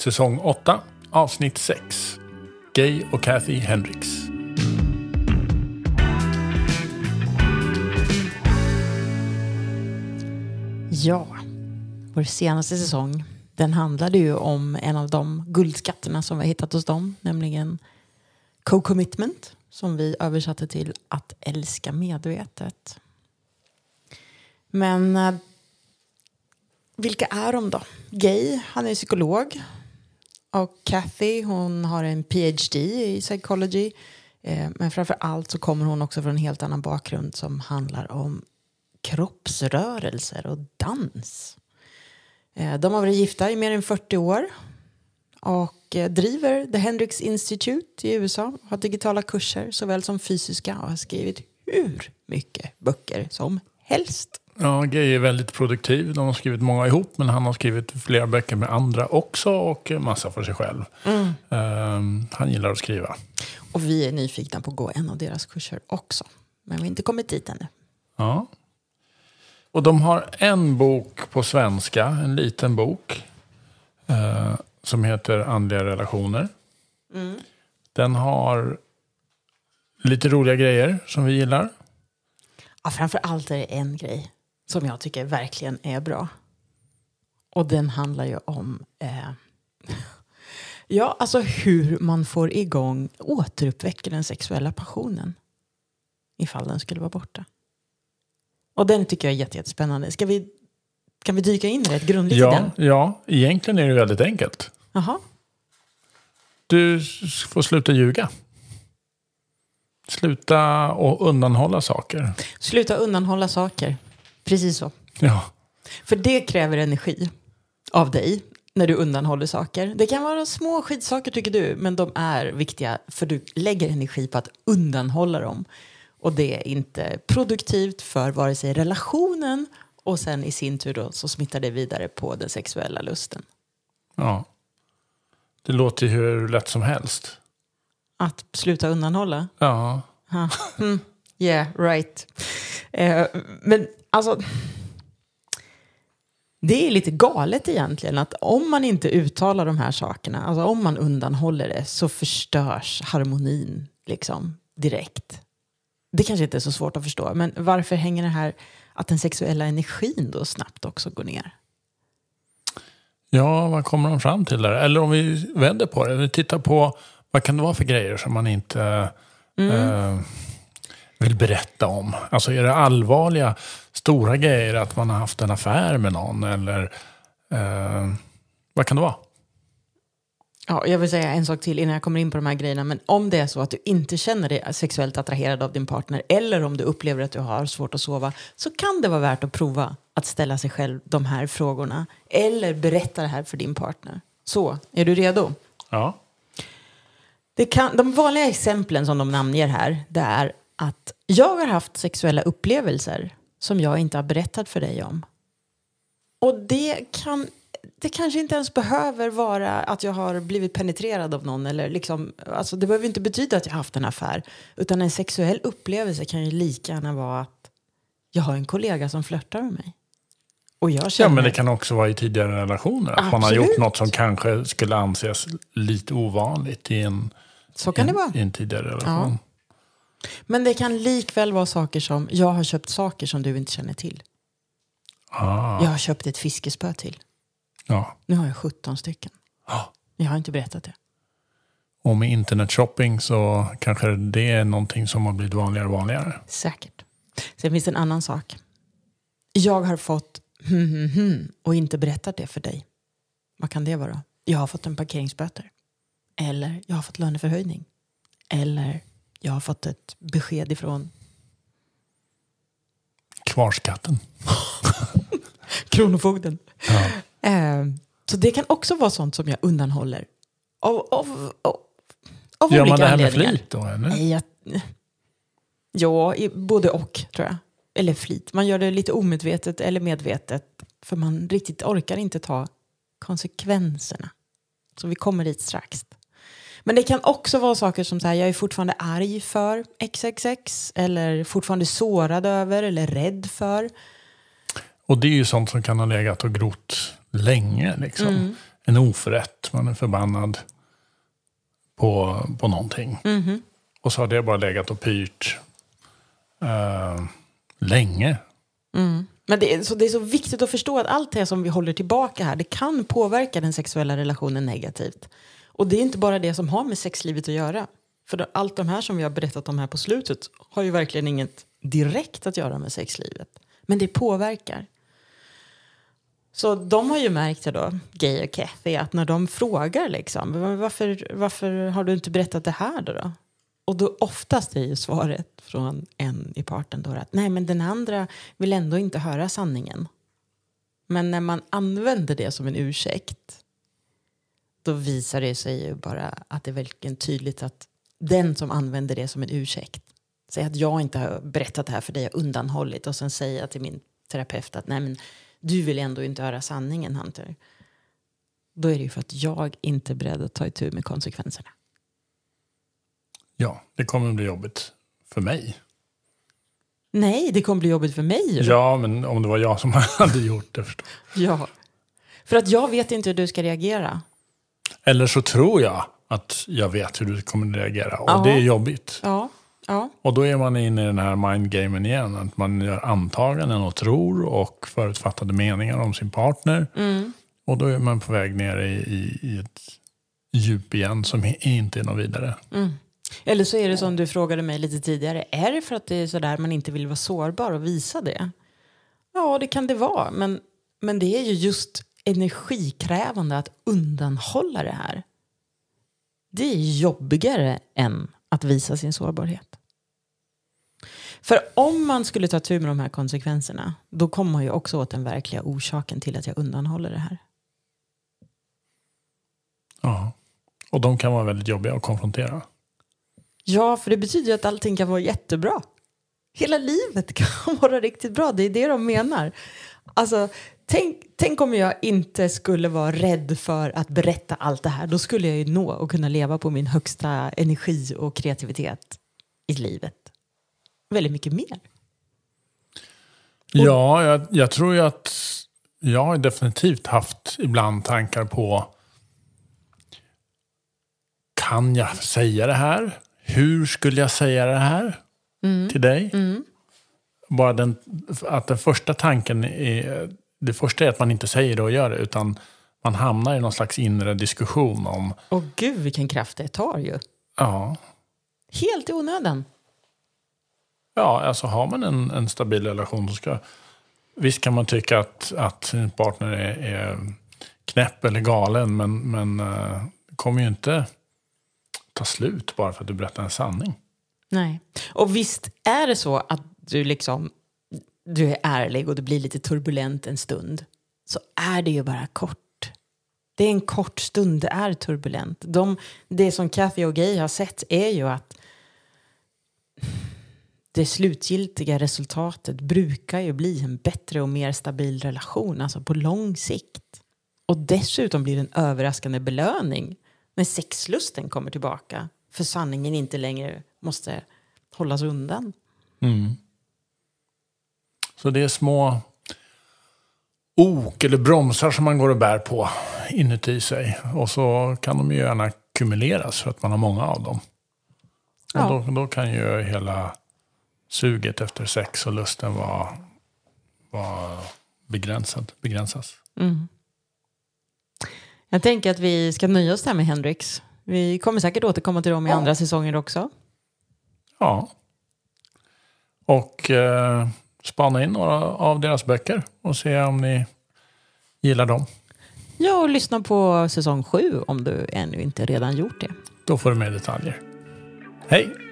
Säsong 8, avsnitt 6. Gay och Kathy Hendricks. Ja, vår senaste säsong den handlade ju om en av de guldskatterna som vi har hittat hos dem, nämligen co-commitment som vi översatte till att älska medvetet. Men eh, vilka är de då? Gay, han är psykolog. Och Kathy, hon har en PhD i psychology. Eh, men framför allt så kommer hon också från en helt annan bakgrund som handlar om kroppsrörelser och dans. Eh, de har varit gifta i mer än 40 år och eh, driver The Hendrix Institute i USA. Har digitala kurser såväl som fysiska och har skrivit hur mycket böcker som helst. Ja, Gay är väldigt produktiv. De har skrivit många ihop, men han har skrivit flera böcker med andra också och massa för sig själv. Mm. Um, han gillar att skriva. Och vi är nyfikna på att gå en av deras kurser också. Men vi har inte kommit dit ännu. Ja. Och de har en bok på svenska, en liten bok. Eh, som heter Andliga relationer. Mm. Den har lite roliga grejer som vi gillar. Ja, framför allt är det en grej som jag tycker verkligen är bra. Och den handlar ju om eh, ja, alltså hur man får igång, återuppväcker den sexuella passionen ifall den skulle vara borta. Och den tycker jag är jätte, jättespännande. Ska vi, kan vi dyka in rätt grundligt i Ja, den? ja, egentligen är det väldigt enkelt. Jaha. Du får sluta ljuga. Sluta och undanhålla saker. Sluta undanhålla saker. Precis så. Ja, För det kräver energi av dig när du undanhåller saker. Det kan vara små skitsaker tycker du, men de är viktiga för du lägger energi på att undanhålla dem. Och det är inte produktivt för vare sig relationen och sen i sin tur då så smittar det vidare på den sexuella lusten. ja. Det låter ju hur lätt som helst. Att sluta undanhålla. Ja. Mm. Yeah, right. Eh, men alltså... Det är lite galet egentligen att om man inte uttalar de här sakerna, alltså om man undanhåller det så förstörs harmonin liksom direkt. Det kanske inte är så svårt att förstå, men varför hänger det här att den sexuella energin då snabbt också går ner? Ja, vad kommer de fram till där? Eller om vi vänder på det. Vi tittar på vad kan det vara för grejer som man inte eh, vill berätta om. Alltså är det allvarliga, stora grejer att man har haft en affär med någon? Eller eh, vad kan det vara? Ja, jag vill säga en sak till innan jag kommer in på de här grejerna. Men om det är så att du inte känner dig sexuellt attraherad av din partner eller om du upplever att du har svårt att sova så kan det vara värt att prova att ställa sig själv de här frågorna eller berätta det här för din partner. Så, är du redo? Ja, kan, de vanliga exemplen som de namnger här det är att jag har haft sexuella upplevelser som jag inte har berättat för dig om. Och det kan det kanske inte ens behöver vara att jag har blivit penetrerad av någon. Eller liksom, alltså det behöver inte betyda att jag har haft en affär. Utan en sexuell upplevelse kan ju lika gärna vara att jag har en kollega som flörtar med mig. Och jag ja känner... men det kan också vara i tidigare relationer. Att man har Absolut. gjort något som kanske skulle anses lite ovanligt i en, Så kan det vara. i en tidigare relation. Men det kan likväl vara saker som jag har köpt saker som du inte känner till. Ah, Jag har köpt ett fiskespö till. ja. Nu har jag 17 stycken. Ja. Jag har inte berättat det. Och med internetshopping så kanske det är någonting som har blivit vanligare och vanligare. Säkert. Sen finns det en annan sak. Jag har fått hmm, hmm, hmm, och inte berättat det för dig. Vad kan det vara? Jag har fått en parkeringsböter. Eller jag har fått löneförhöjning. Eller jag har fått ett besked ifrån Kvarskatten. Kronofogden. Ja. Eh, så det kan också vara sånt som jag undanhåller. Av, av, av, av Gör olika man det här med flit då? Eller? Nej, jag, ja, både och tror jag. Eller flit. Man gör det lite omedvetet eller medvetet. För man riktigt orkar inte ta konsekvenserna. Så vi kommer dit strax. Men det kan också vara saker som så här, jag är fortfarande arg för XXX. Eller fortfarande sårad över eller rädd för. Och det är ju sånt som kan ha legat och grott länge. Liksom. Mm. en oförrätt, man är förbannad på, på någonting. Mhm. Och så har det bara legat och pyrt eh, länge. Mm. Men det är, så det är så viktigt att förstå att allt det som vi håller tillbaka här, det kan påverka den sexuella relationen negativt. Och det är inte bara det som har med sexlivet att göra. För allt de här som vi har berättat om här på slutet har ju verkligen inget direkt att göra med sexlivet. Men det påverkar. Så de har ju märkt det då, Gay och Kathy, att när de frågar liksom, varför, varför har du inte berättat det här då? då? Och då oftast är ju svaret från en i parten då att nej men den andra vill ändå inte höra sanningen. Men när man använder det som en ursäkt då visar det sig ju bara att det är verkligen tydligt att den som använder det som en ursäkt säger att jag inte har berättat det här för dig, jag undanhållit och sen säger jag till min terapeut att nej men du vill ändå inte höra sanningen Hunter. Då är det ju för att jag inte är beredd att ta itu med konsekvenserna. Ja, det kommer att bli jobbigt för mig. Nej, det kommer bli jobbigt för mig. ju. Ja, men om det var jag som hade gjort det förstås. Ja. För att jag vet inte hur du ska reagera. Eller så tror jag att jag vet hur du kommer reagera. Och Ja. det är jobbigt. Ja. Ja. Och då är man inne i den här mindgamen igen. Att man gör antaganden och tror och förutfattade meningar om sin partner. Mm. Och då är man på väg ner i, i, i ett djup igen som inte är något vidare. Mm. Eller så är det som du frågade mig lite tidigare. Är det för att det är sådär man inte vill vara sårbar och visa det? Ja, det kan det vara. Men, men det är ju just energikrävande att undanhålla det här. Det är jobbigare än att visa sin sårbarhet. För om man skulle ta tur med de här konsekvenserna då kommer man ju också åt den verkliga orsaken till att jag undanhåller det här. Ja. Och de kan vara väldigt jobbiga att konfrontera. Ja, för det betyder ju att allting kan vara jättebra. Hela livet kan vara riktigt bra, det är det de menar. Alltså, tänk, tänk om jag inte skulle vara rädd för att berätta allt det här. Då skulle jag ju nå och kunna leva på min högsta energi och kreativitet i livet. Väldigt mycket mer. Ja, jag, jag tror ju att jag har definitivt haft ibland tankar på kan jag säga det här? Hur skulle jag säga det här till dig? Bara den, att den första tanken är, det första är att man inte säger det och gör det, utan man hamnar i någon slags inre diskussion om, Och gud vilken kraft det tar ju. ja, Helt i onödan. Ja, alltså har man en, en stabil relation så ska... Visst kan man tycka att, att sin partner är, är knäpp eller galen, men, men eh, det kommer ju inte ta slut bara för att du berättar en sanning. Nej. Och visst är det så att du liksom du är ärlig och det blir lite turbulent en stund så är det ju bara kort. Det är en kort stund det är turbulent. De, det som Kathy och Gay har sett är ju att det slutgiltiga resultatet brukar ju bli en bättre och mer stabil relation, alltså på lång sikt. Och dessutom blir det en överraskande belöning när sexlusten kommer tillbaka för sanningen inte längre måste hållas undan. Mm. Så det är små ok eller bromsar som man går och bär på inuti sig. Och så kan de ju gärna ackumuleras för att man har många av dem. Ja. Och då, då kan ju hela suget efter sex och lusten vara, vara begränsad, begränsas. Jag tänker att vi ska nöja oss där med Hendrix. Vi kommer säkert återkomma till dem i andra säsonger också. Ja. Och eh, spana in några av deras böcker och se om ni gillar dem. Ja, och lyssna på säsong sju om du ännu inte redan gjort det. Då får du mer detaljer. Hej!